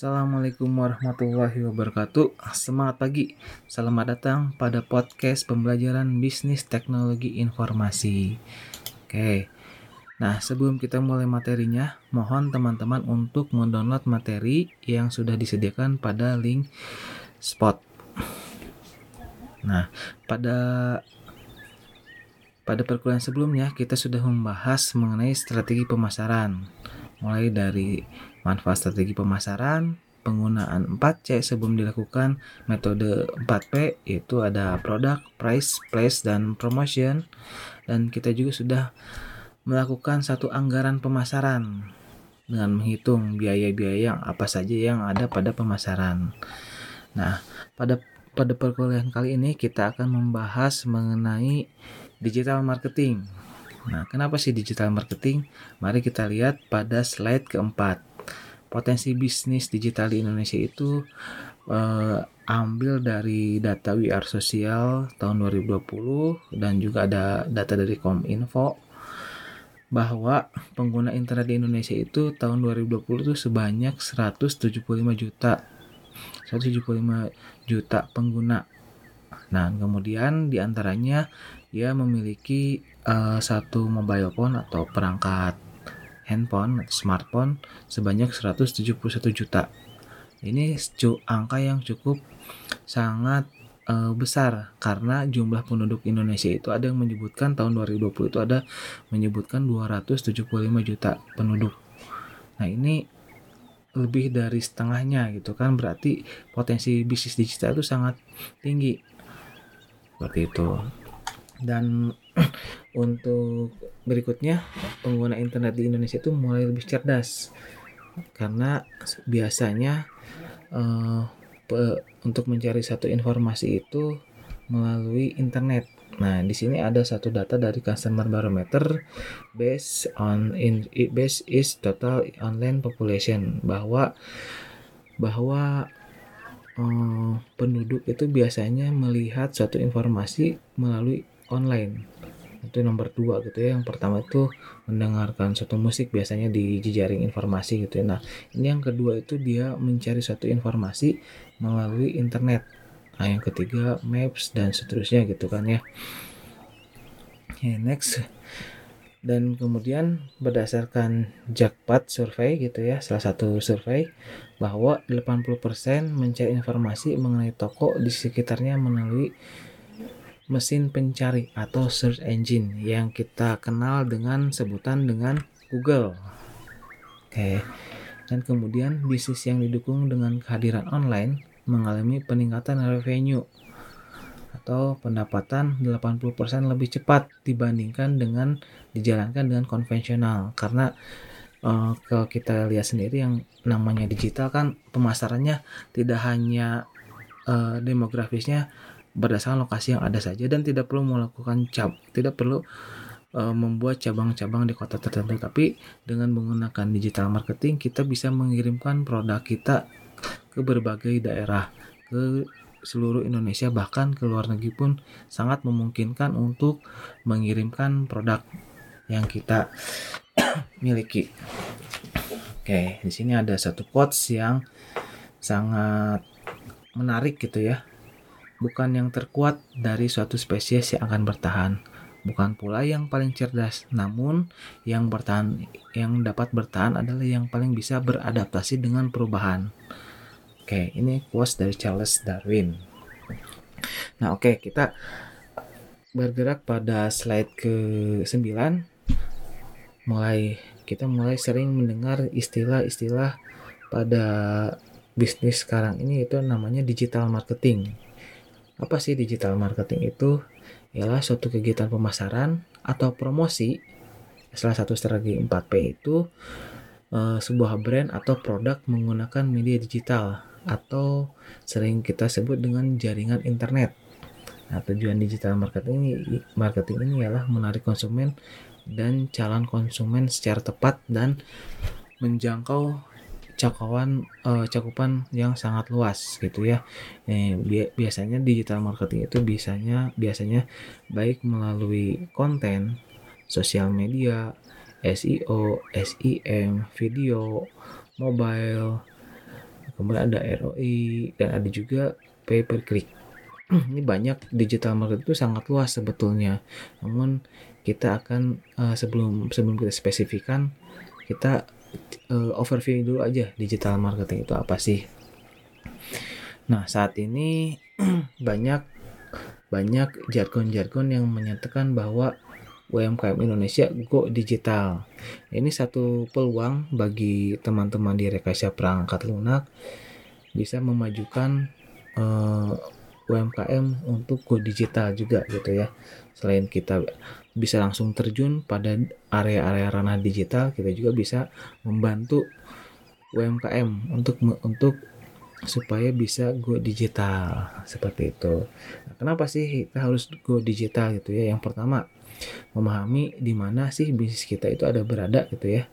Assalamualaikum warahmatullahi wabarakatuh. Semangat pagi. Selamat datang pada podcast pembelajaran bisnis teknologi informasi. Oke. Nah, sebelum kita mulai materinya, mohon teman-teman untuk mendownload materi yang sudah disediakan pada link spot. Nah, pada pada perkuliahan sebelumnya kita sudah membahas mengenai strategi pemasaran mulai dari manfaat strategi pemasaran, penggunaan 4C sebelum dilakukan metode 4P yaitu ada product, price, place, dan promotion dan kita juga sudah melakukan satu anggaran pemasaran dengan menghitung biaya-biaya apa saja yang ada pada pemasaran. Nah, pada pada perkuliahan kali ini kita akan membahas mengenai digital marketing. Nah, kenapa sih digital marketing? Mari kita lihat pada slide keempat. Potensi bisnis digital di Indonesia itu uh, ambil dari data WR Sosial tahun 2020 dan juga ada data dari Kominfo bahwa pengguna internet di Indonesia itu tahun 2020 itu sebanyak 175 juta 175 juta pengguna. Nah, kemudian di antaranya dia memiliki uh, satu mobile phone atau perangkat handphone atau smartphone sebanyak 171 juta. Ini angka yang cukup sangat uh, besar karena jumlah penduduk Indonesia itu ada yang menyebutkan tahun 2020 itu ada menyebutkan 275 juta penduduk. Nah, ini lebih dari setengahnya gitu kan berarti potensi bisnis digital itu sangat tinggi seperti itu dan untuk berikutnya pengguna internet di Indonesia itu mulai lebih cerdas. Karena biasanya uh, pe, untuk mencari satu informasi itu melalui internet. Nah, di sini ada satu data dari customer barometer based on in based is total online population. Bahwa bahwa uh, penduduk itu biasanya melihat suatu informasi melalui online itu nomor dua gitu ya. Yang pertama itu mendengarkan suatu musik biasanya di jejaring informasi gitu ya. Nah ini yang kedua itu dia mencari suatu informasi melalui internet. Nah yang ketiga maps dan seterusnya gitu kan ya. Okay, next. Dan kemudian berdasarkan Jackpot survei gitu ya salah satu survei bahwa 80% mencari informasi mengenai toko di sekitarnya melalui mesin pencari atau search engine yang kita kenal dengan sebutan dengan Google. Oke. Dan kemudian bisnis yang didukung dengan kehadiran online mengalami peningkatan revenue atau pendapatan 80% lebih cepat dibandingkan dengan dijalankan dengan konvensional karena uh, kalau kita lihat sendiri yang namanya digital kan pemasarannya tidak hanya uh, demografisnya berdasarkan lokasi yang ada saja dan tidak perlu melakukan cap tidak perlu uh, membuat cabang-cabang di kota tertentu tapi dengan menggunakan digital marketing kita bisa mengirimkan produk kita ke berbagai daerah ke seluruh Indonesia bahkan ke luar negeri pun sangat memungkinkan untuk mengirimkan produk yang kita miliki. Oke, di sini ada satu quotes yang sangat menarik gitu ya bukan yang terkuat dari suatu spesies yang akan bertahan, bukan pula yang paling cerdas, namun yang bertahan yang dapat bertahan adalah yang paling bisa beradaptasi dengan perubahan. Oke, ini quotes dari Charles Darwin. Nah, oke, kita bergerak pada slide ke-9 mulai kita mulai sering mendengar istilah-istilah pada bisnis sekarang ini itu namanya digital marketing apa sih digital marketing itu? Ialah suatu kegiatan pemasaran atau promosi. Salah satu strategi 4P itu uh, sebuah brand atau produk menggunakan media digital atau sering kita sebut dengan jaringan internet. Nah, tujuan digital marketing ini marketing ini ialah menarik konsumen dan calon konsumen secara tepat dan menjangkau cakupan uh, cakupan yang sangat luas gitu ya. Eh, bi biasanya digital marketing itu biasanya biasanya baik melalui konten, sosial media, SEO, SEM, video, mobile, kemudian ada ROI dan ada juga pay per click ini banyak digital marketing itu sangat luas sebetulnya namun kita akan uh, sebelum sebelum kita spesifikan kita uh, overview dulu aja digital marketing itu apa sih nah saat ini banyak banyak jargon-jargon yang menyatakan bahwa UMKM Indonesia go digital. Ini satu peluang bagi teman-teman di Rekayasa Perangkat Lunak bisa memajukan uh, UMKM untuk go digital juga gitu ya. Selain kita bisa langsung terjun pada area-area ranah digital, kita juga bisa membantu UMKM untuk untuk supaya bisa go digital seperti itu. Nah, kenapa sih kita harus go digital gitu ya? Yang pertama, memahami di mana sih bisnis kita itu ada berada gitu ya.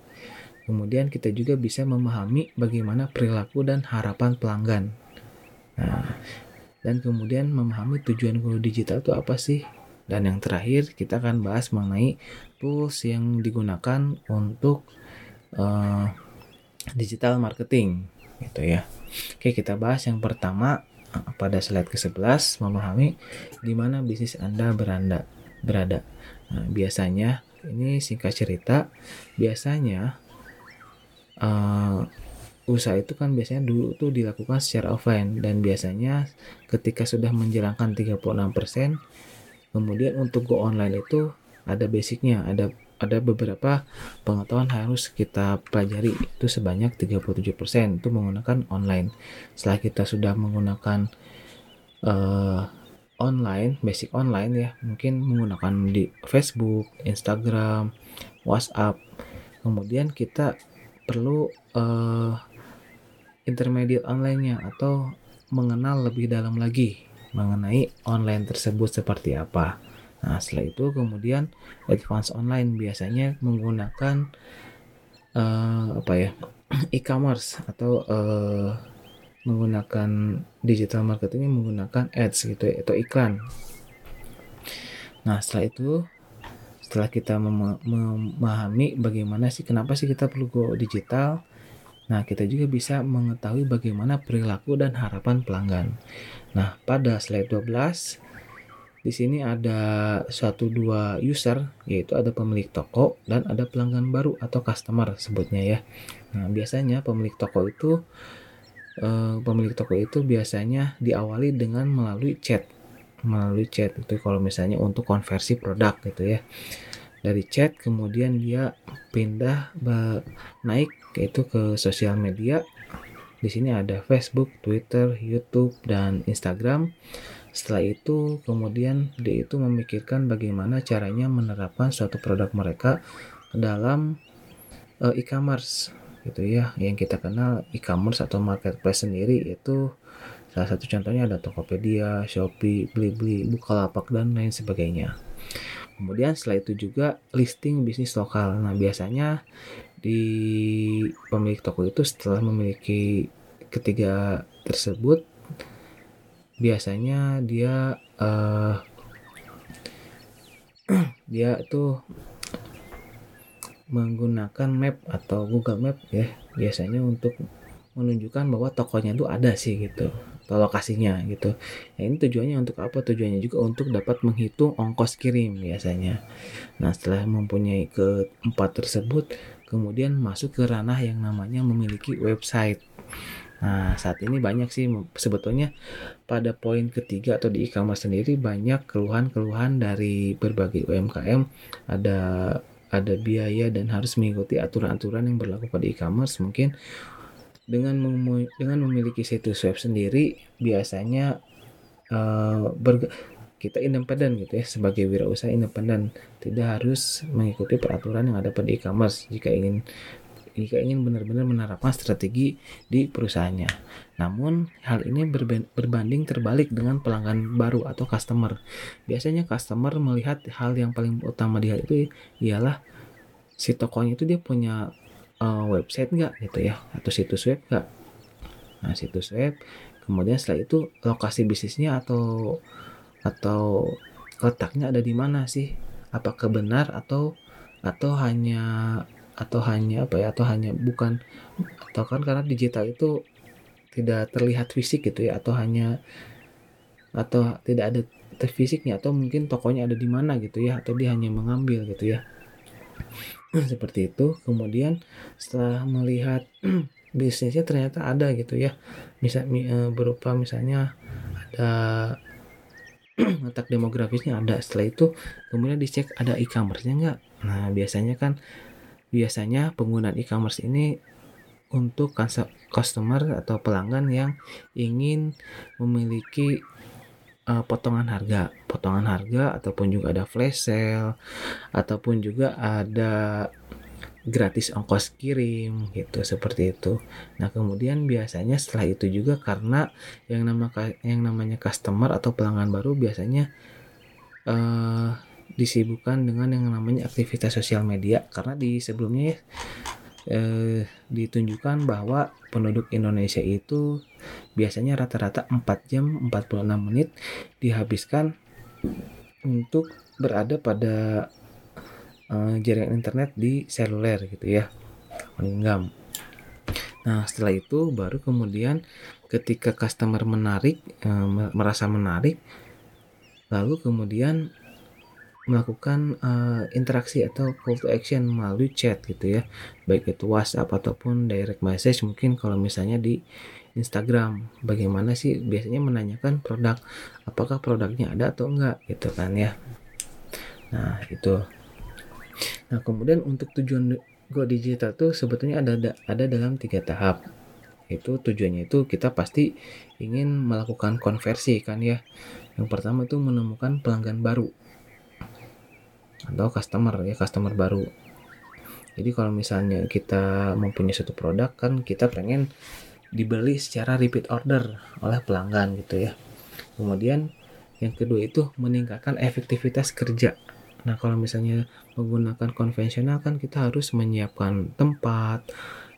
Kemudian kita juga bisa memahami bagaimana perilaku dan harapan pelanggan. Nah, dan kemudian memahami tujuan go digital itu apa sih? Dan yang terakhir kita akan bahas mengenai tools yang digunakan untuk uh, digital marketing gitu ya. Oke, kita bahas yang pertama eh, pada slide ke-11 memahami di mana bisnis Anda beranda, berada. Nah, biasanya ini singkat cerita, biasanya uh, usaha itu kan biasanya dulu tuh dilakukan secara offline. Dan biasanya ketika sudah menjalankan 36% kemudian untuk go online itu ada basicnya. Ada ada beberapa pengetahuan harus kita pelajari. Itu sebanyak 37% itu menggunakan online. Setelah kita sudah menggunakan uh, online, basic online ya, mungkin menggunakan di Facebook, Instagram, WhatsApp. Kemudian kita perlu uh, intermediate online-nya atau mengenal lebih dalam lagi mengenai online tersebut seperti apa. Nah, setelah itu kemudian advance online biasanya menggunakan uh, apa ya? e-commerce atau uh, menggunakan digital marketing menggunakan ads gitu ya, atau iklan. Nah setelah itu setelah kita mem memahami bagaimana sih kenapa sih kita perlu go digital, nah kita juga bisa mengetahui bagaimana perilaku dan harapan pelanggan. Nah pada slide 12 di sini ada satu dua user yaitu ada pemilik toko dan ada pelanggan baru atau customer sebutnya ya. Nah biasanya pemilik toko itu uh, pemilik toko itu biasanya diawali dengan melalui chat melalui chat itu kalau misalnya untuk konversi produk gitu ya dari chat kemudian dia pindah naik yaitu ke sosial media di sini ada Facebook, Twitter, YouTube dan Instagram setelah itu kemudian dia itu memikirkan bagaimana caranya menerapkan suatu produk mereka dalam uh, e-commerce gitu ya yang kita kenal e-commerce atau marketplace sendiri itu salah satu contohnya ada Tokopedia, Shopee, Blibli, Bukalapak dan lain sebagainya. Kemudian setelah itu juga listing bisnis lokal. Nah biasanya di pemilik toko itu setelah memiliki ketiga tersebut biasanya dia uh, dia tuh menggunakan map atau Google Map ya biasanya untuk menunjukkan bahwa tokonya itu ada sih gitu atau lokasinya gitu. Ya, ini tujuannya untuk apa? Tujuannya juga untuk dapat menghitung ongkos kirim biasanya. Nah setelah mempunyai keempat tersebut, kemudian masuk ke ranah yang namanya memiliki website. Nah, saat ini banyak sih sebetulnya pada poin ketiga atau di e-commerce sendiri banyak keluhan-keluhan dari berbagai UMKM ada ada biaya dan harus mengikuti aturan-aturan yang berlaku pada e-commerce mungkin dengan mem dengan memiliki situs web sendiri biasanya uh, kita independen gitu ya sebagai wirausaha independen tidak harus mengikuti peraturan yang ada pada e-commerce jika ingin jika ingin benar-benar menerapkan strategi di perusahaannya. Namun, hal ini berbanding terbalik dengan pelanggan baru atau customer. Biasanya customer melihat hal yang paling utama dia itu ialah si tokonya itu dia punya uh, website nggak gitu ya atau situs web nggak. Nah, situs web. Kemudian setelah itu lokasi bisnisnya atau atau letaknya ada di mana sih? Apakah benar atau atau hanya atau hanya apa ya? Atau hanya bukan atau kan karena digital itu tidak terlihat fisik gitu ya atau hanya atau tidak ada fisiknya atau mungkin tokonya ada di mana gitu ya atau dia hanya mengambil gitu ya. Seperti itu. Kemudian setelah melihat bisnisnya ternyata ada gitu ya. Bisa e, berupa misalnya ada letak demografisnya ada. Setelah itu kemudian dicek ada e-commerce-nya enggak nah biasanya kan biasanya penggunaan e-commerce ini untuk customer atau pelanggan yang ingin memiliki uh, potongan harga, potongan harga ataupun juga ada flash sale ataupun juga ada gratis ongkos kirim gitu seperti itu. Nah, kemudian biasanya setelah itu juga karena yang nama yang namanya customer atau pelanggan baru biasanya uh, disibukkan dengan yang namanya aktivitas sosial media karena di sebelumnya ya eh, ditunjukkan bahwa penduduk Indonesia itu biasanya rata-rata 4 jam 46 menit dihabiskan untuk berada pada uh, jaringan internet di seluler gitu ya. Menggam nah setelah itu baru kemudian ketika customer menarik uh, merasa menarik lalu kemudian melakukan uh, interaksi atau call to action melalui chat gitu ya. Baik itu WhatsApp ataupun direct message mungkin kalau misalnya di Instagram. Bagaimana sih biasanya menanyakan produk? Apakah produknya ada atau enggak gitu kan ya. Nah itu nah kemudian untuk tujuan Go Digital tuh sebetulnya ada ada dalam tiga tahap. Itu tujuannya itu kita pasti ingin melakukan konversi kan ya. Yang pertama itu menemukan pelanggan baru. Atau customer ya customer baru. Jadi kalau misalnya kita mempunyai satu produk kan kita pengen dibeli secara repeat order oleh pelanggan gitu ya. Kemudian yang kedua itu meningkatkan efektivitas kerja nah kalau misalnya menggunakan konvensional kan kita harus menyiapkan tempat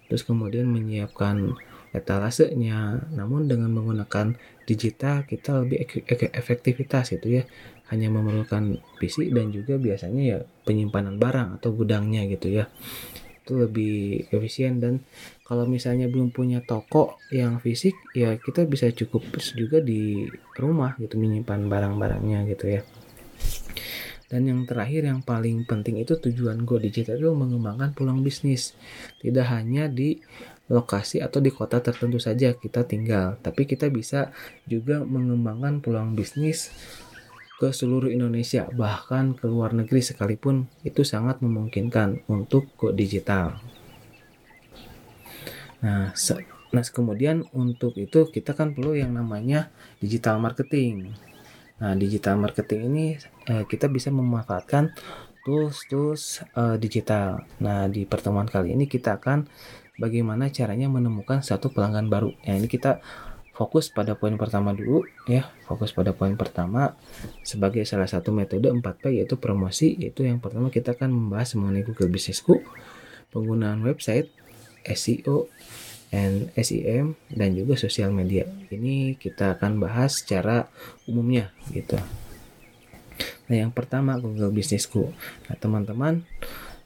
terus kemudian menyiapkan etalasenya. Namun dengan menggunakan digital kita lebih efektivitas gitu ya. Hanya memerlukan PC dan juga biasanya ya penyimpanan barang atau gudangnya gitu ya. Itu lebih efisien dan kalau misalnya belum punya toko yang fisik ya kita bisa cukup juga di rumah gitu menyimpan barang-barangnya gitu ya dan yang terakhir yang paling penting itu tujuan Go Digital itu mengembangkan peluang bisnis tidak hanya di lokasi atau di kota tertentu saja kita tinggal tapi kita bisa juga mengembangkan peluang bisnis ke seluruh Indonesia bahkan ke luar negeri sekalipun itu sangat memungkinkan untuk go digital. Nah, nah kemudian untuk itu kita kan perlu yang namanya digital marketing. Nah, digital marketing ini eh, kita bisa memanfaatkan tools-tools eh, digital. Nah, di pertemuan kali ini kita akan bagaimana caranya menemukan satu pelanggan baru. Yang ini kita fokus pada poin pertama dulu ya fokus pada poin pertama sebagai salah satu metode 4P yaitu promosi yaitu yang pertama kita akan membahas mengenai Google Businessku penggunaan website SEO and SEM dan juga sosial media. Ini kita akan bahas secara umumnya gitu. Nah yang pertama Google Businessku. Nah teman-teman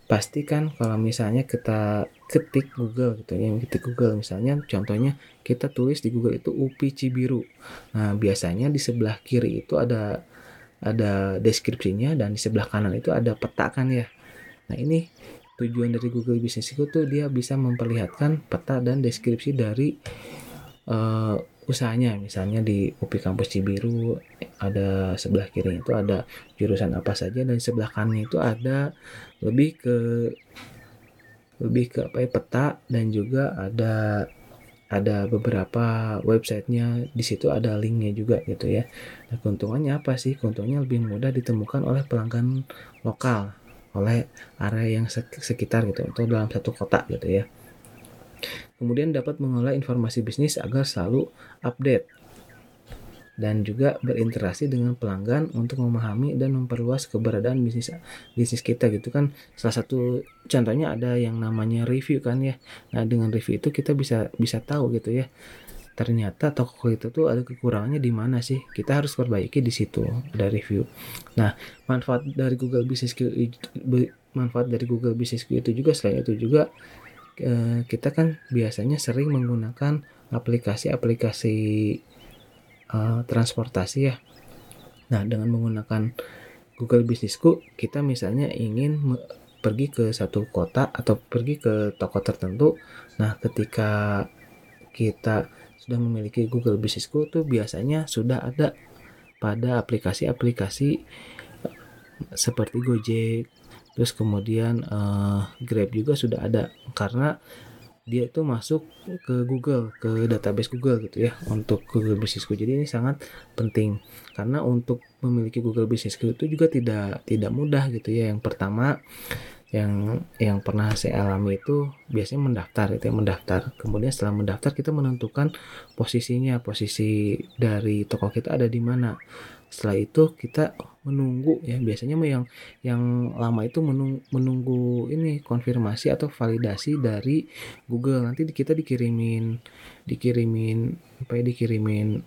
pastikan kalau misalnya kita ketik Google gitu ya ketik Google misalnya contohnya kita tulis di Google itu UPI Cibiru. Nah biasanya di sebelah kiri itu ada ada deskripsinya dan di sebelah kanan itu ada peta kan ya. Nah ini tujuan dari Google Business itu tuh dia bisa memperlihatkan peta dan deskripsi dari uh, usahanya misalnya di UPI kampus Cibiru ada sebelah kiri itu ada jurusan apa saja dan sebelah kanan itu ada lebih ke lebih ke apa ya peta dan juga ada ada beberapa websitenya di situ ada linknya juga gitu ya. Nah keuntungannya apa sih? Keuntungannya lebih mudah ditemukan oleh pelanggan lokal, oleh area yang sekitar gitu atau dalam satu kota gitu ya. Kemudian dapat mengolah informasi bisnis agar selalu update dan juga berinteraksi dengan pelanggan untuk memahami dan memperluas keberadaan bisnis bisnis kita gitu kan salah satu contohnya ada yang namanya review kan ya nah dengan review itu kita bisa bisa tahu gitu ya ternyata toko itu tuh ada kekurangannya di mana sih kita harus perbaiki di situ ada review nah manfaat dari Google Business manfaat dari Google Business itu juga selain itu juga eh, kita kan biasanya sering menggunakan aplikasi-aplikasi uh, transportasi ya. Nah, dengan menggunakan Google Businessku, kita misalnya ingin pergi ke satu kota atau pergi ke toko tertentu. Nah, ketika kita sudah memiliki Google Businessku tuh biasanya sudah ada pada aplikasi-aplikasi seperti Gojek, terus kemudian uh, Grab juga sudah ada karena dia itu masuk ke Google ke database Google gitu ya untuk Google Business jadi ini sangat penting karena untuk memiliki Google Business itu juga tidak tidak mudah gitu ya. Yang pertama yang yang pernah saya alami itu biasanya mendaftar itu ya mendaftar. Kemudian setelah mendaftar kita menentukan posisinya posisi dari toko kita ada di mana. Setelah itu kita menunggu ya biasanya yang yang lama itu menunggu, menunggu ini konfirmasi atau validasi dari Google. Nanti kita dikirimin dikirimin apa ya dikirimin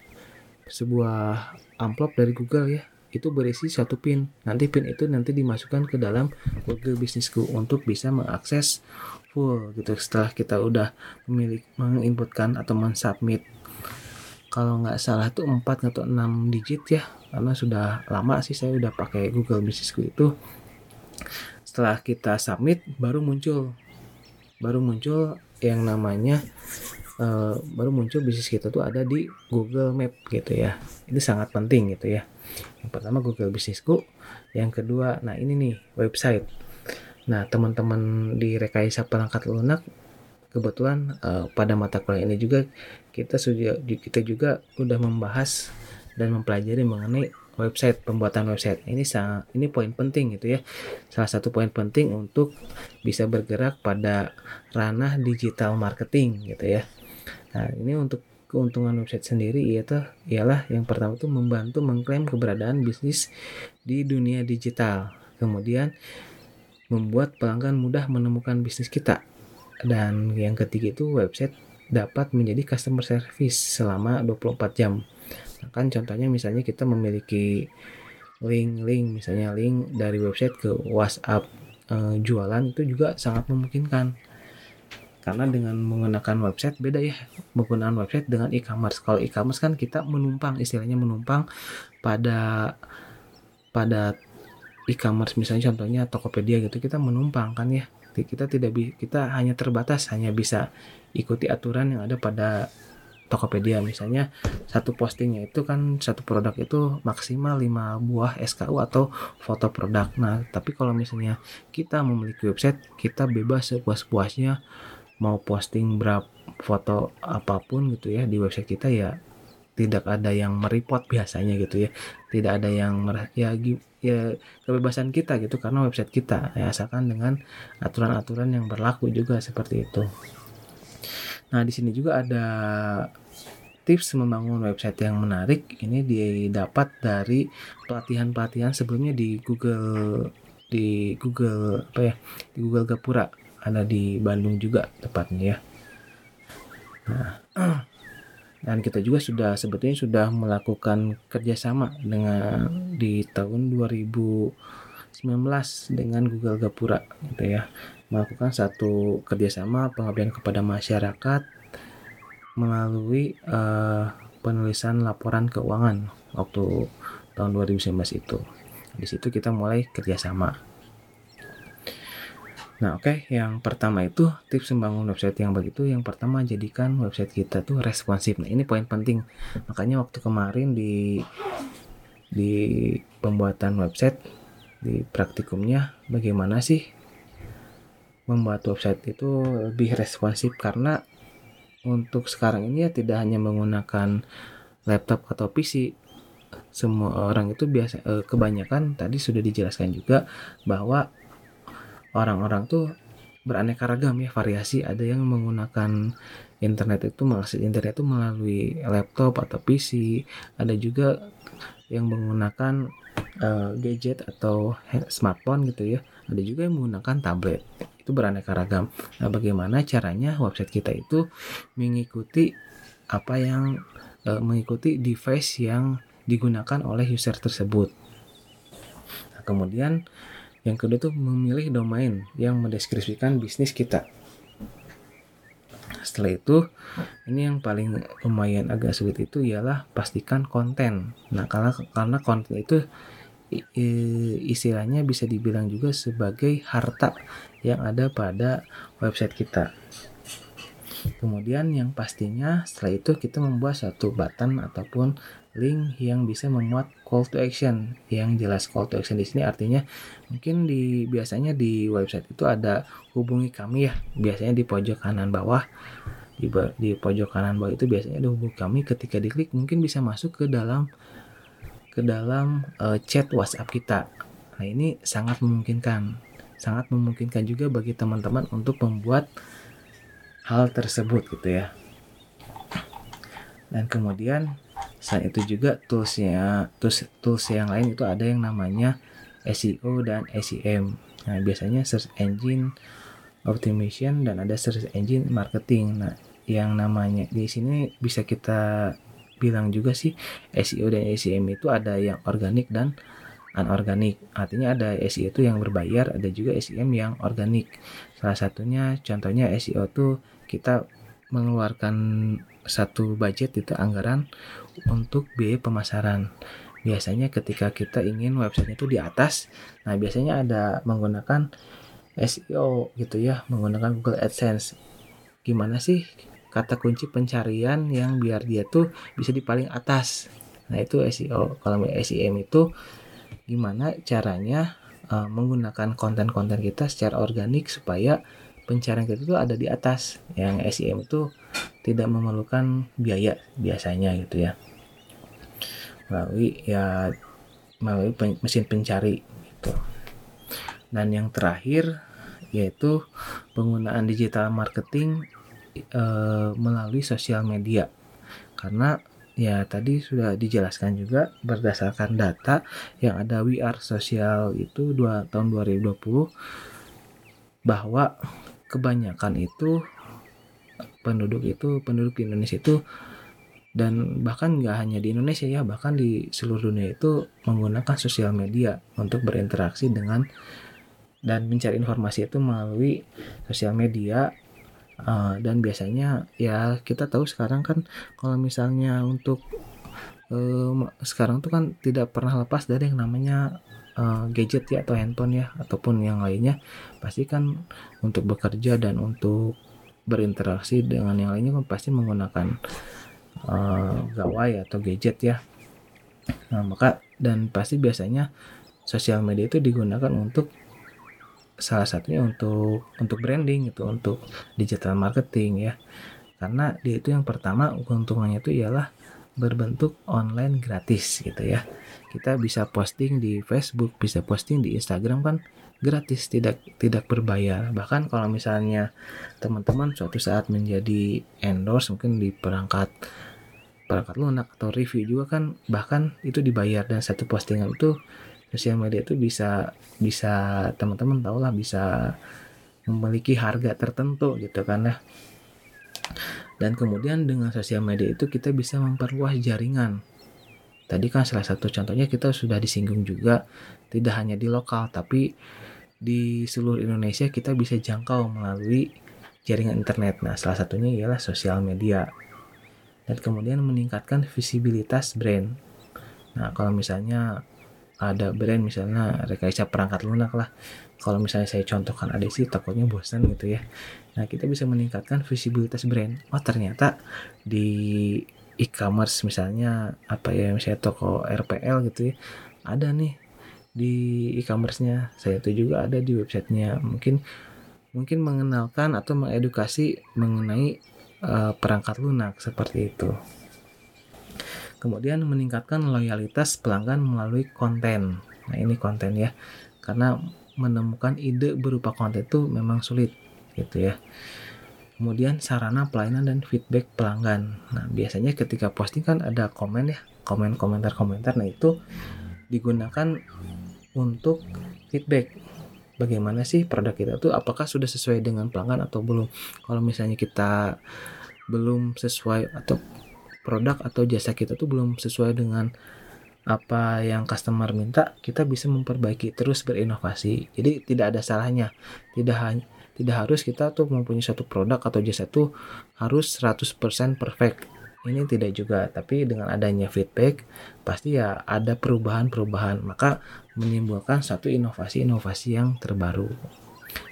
sebuah amplop dari Google ya itu berisi satu pin. Nanti pin itu nanti dimasukkan ke dalam Google Businessku untuk bisa mengakses full gitu setelah kita udah memilih menginputkan atau mensubmit. Kalau nggak salah tuh 4 atau 6 digit ya karena sudah lama sih saya udah pakai Google Businessku itu. Setelah kita submit baru muncul. Baru muncul yang namanya uh, baru muncul bisnis kita tuh ada di Google Map gitu ya. Ini sangat penting gitu ya yang pertama Google Businessku yang kedua nah ini nih website. Nah teman-teman di rekayasa perangkat lunak kebetulan uh, pada mata kuliah ini juga kita sudah kita juga udah membahas dan mempelajari mengenai website pembuatan website. Ini sangat ini poin penting gitu ya. Salah satu poin penting untuk bisa bergerak pada ranah digital marketing gitu ya. Nah ini untuk keuntungan website sendiri yaitu ialah yang pertama itu membantu mengklaim keberadaan bisnis di dunia digital kemudian membuat pelanggan mudah menemukan bisnis kita dan yang ketiga itu website dapat menjadi customer service selama 24 jam. Nah, kan contohnya misalnya kita memiliki link-link misalnya link dari website ke WhatsApp e, jualan itu juga sangat memungkinkan. Karena dengan menggunakan website beda ya menggunakan website dengan e-commerce. Kalau e-commerce kan kita menumpang istilahnya menumpang pada pada e-commerce misalnya contohnya Tokopedia gitu kita menumpang kan ya kita tidak kita hanya terbatas hanya bisa ikuti aturan yang ada pada Tokopedia misalnya satu postingnya itu kan satu produk itu maksimal 5 buah SKU atau foto produk. Nah, tapi kalau misalnya kita memiliki website, kita bebas sepuas-puasnya mau posting berapa foto apa pun gitu ya di website kita ya tidak ada yang mereport biasanya gitu ya. Tidak ada yang ya ya kebebasan kita gitu karena website kita ya asalkan dengan aturan-aturan yang berlaku juga seperti itu. Nah, di sini juga ada tips membangun website yang menarik. Ini didapat dari pelatihan-pelatihan sebelumnya di Google di Google apa ya? Di Google Gapura. Ada di Bandung juga tepatnya ya. Nah, dan kita juga sudah sebetulnya sudah melakukan kerjasama dengan di tahun 2019 dengan Google Gapura gitu ya melakukan satu kerjasama pengabdian kepada masyarakat melalui uh, penulisan laporan keuangan waktu tahun 2019 itu. Di situ kita mulai kerjasama. Nah, oke, okay. yang pertama itu tips membangun website yang begitu. Yang pertama jadikan website kita tuh responsif. Nah, ini poin penting. Makanya waktu kemarin di di pembuatan website di praktikumnya bagaimana sih membuat website itu lebih responsif karena untuk sekarang ini ya tidak hanya menggunakan laptop atau PC semua orang itu biasa eh, kebanyakan tadi sudah dijelaskan juga bahwa orang-orang tuh beraneka ragam ya variasi ada yang menggunakan internet itu mengakses internet itu melalui laptop atau PC ada juga yang menggunakan uh, gadget atau smartphone gitu ya ada juga yang menggunakan tablet itu beraneka ragam. Nah, bagaimana caranya website kita itu mengikuti apa yang e, mengikuti device yang digunakan oleh user tersebut. Nah, kemudian yang kedua itu memilih domain yang mendeskripsikan bisnis kita. setelah itu ini yang paling lumayan agak sulit itu ialah pastikan konten nah karena karena konten itu istilahnya bisa dibilang juga sebagai harta yang ada pada website kita kemudian yang pastinya setelah itu kita membuat satu button ataupun link yang bisa memuat call to action. Yang jelas call to action di sini artinya mungkin di biasanya di website itu ada hubungi kami ya. Biasanya di pojok kanan bawah di, di pojok kanan bawah itu biasanya ada hubungi kami. Ketika diklik mungkin bisa masuk ke dalam ke dalam uh, chat WhatsApp kita. Nah ini sangat memungkinkan. Sangat memungkinkan juga bagi teman-teman untuk membuat hal tersebut gitu ya dan kemudian Selain itu juga toolsnya tools tools yang lain itu ada yang namanya SEO dan SEM. Nah biasanya search engine optimization dan ada search engine marketing. Nah yang namanya di sini bisa kita bilang juga sih SEO dan SEM itu ada yang organik dan anorganik. Artinya ada SEO itu yang berbayar, ada juga SEM yang organik. Salah satunya contohnya SEO tuh kita mengeluarkan satu budget itu anggaran untuk biaya pemasaran. Biasanya ketika kita ingin websitenya itu di atas, nah biasanya ada menggunakan SEO gitu ya, menggunakan Google AdSense. Gimana sih kata kunci pencarian yang biar dia tuh bisa di paling atas? Nah itu SEO. Kalau SEM itu gimana caranya uh, menggunakan konten-konten kita secara organik supaya pencarian kita itu ada di atas. Yang SEM itu tidak memerlukan biaya biasanya gitu ya melalui ya melalui pen, mesin pencari gitu. Dan yang terakhir yaitu penggunaan digital marketing e, melalui sosial media. Karena ya tadi sudah dijelaskan juga berdasarkan data yang ada WR sosial itu dua tahun 2020 bahwa kebanyakan itu penduduk itu penduduk di Indonesia itu dan bahkan nggak hanya di Indonesia ya bahkan di seluruh dunia itu menggunakan sosial media untuk berinteraksi dengan dan mencari informasi itu melalui sosial media. Uh, dan biasanya ya kita tahu sekarang kan kalau misalnya untuk uh, sekarang tuh kan tidak pernah lepas dari yang namanya uh, gadget ya atau handphone ya ataupun yang lainnya pasti kan untuk bekerja dan untuk berinteraksi dengan yang lainnya kan pasti menggunakan uh, gawai atau gadget ya. Nah maka dan pasti biasanya sosial media itu digunakan untuk salah satunya untuk untuk branding itu untuk digital marketing ya. Karena dia itu yang pertama keuntungannya itu ialah berbentuk online gratis gitu ya. Kita bisa posting di Facebook bisa posting di Instagram kan gratis tidak tidak berbayar. Bahkan kalau misalnya teman-teman suatu saat menjadi endorse mungkin di perangkat perangkat lunak atau review juga kan bahkan itu dibayar. Dan satu postingan itu sosial media itu bisa bisa teman-teman tahu lah bisa memiliki harga tertentu gitu kan ya dan kemudian dengan sosial media itu kita bisa memperluas jaringan tadi kan salah satu contohnya kita sudah disinggung juga tidak hanya di lokal tapi di seluruh Indonesia kita bisa jangkau melalui jaringan internet. Nah, salah satunya ialah sosial media. Dan kemudian meningkatkan visibilitas brand. Nah, kalau misalnya ada brand misalnya rekayasa perangkat lunak lah. Kalau misalnya saya contohkan ada sih takutnya bosan gitu ya. Nah, kita bisa meningkatkan visibilitas brand. Oh, ternyata di e-commerce misalnya apa ya misalnya toko RPL gitu ya. Ada nih di e-commerce-nya saya itu juga ada di websitenya mungkin mungkin mengenalkan atau mengedukasi mengenai uh, perangkat lunak seperti itu kemudian meningkatkan loyalitas pelanggan melalui konten nah ini konten ya karena menemukan ide berupa konten itu memang sulit gitu ya. Kemudian sarana pelayanan dan feedback pelanggan. Nah biasanya ketika posting kan ada komen ya komen komentar komentar. Nah itu digunakan untuk feedback. Bagaimana sih produk kita tuh? Apakah sudah sesuai dengan pelanggan atau belum? Kalau misalnya kita belum sesuai atau produk atau jasa kita tuh belum sesuai dengan apa yang customer minta kita bisa memperbaiki terus berinovasi. Jadi tidak ada salahnya. Tidak hanya tidak harus kita tuh mempunyai satu produk atau jasa tuh harus 100% perfect. Ini tidak juga tapi dengan adanya feedback pasti ya ada perubahan-perubahan. Maka menimbulkan satu inovasi-inovasi yang terbaru.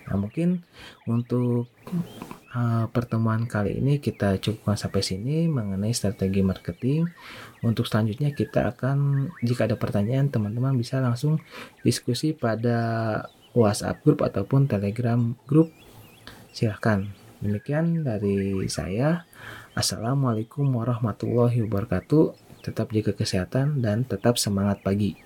Nah mungkin untuk uh, pertemuan kali ini kita cukupkan sampai sini mengenai strategi marketing. Untuk selanjutnya kita akan jika ada pertanyaan teman-teman bisa langsung diskusi pada WhatsApp grup ataupun Telegram grup. Silahkan. Demikian dari saya. Assalamualaikum warahmatullahi wabarakatuh. Tetap jaga kesehatan dan tetap semangat pagi.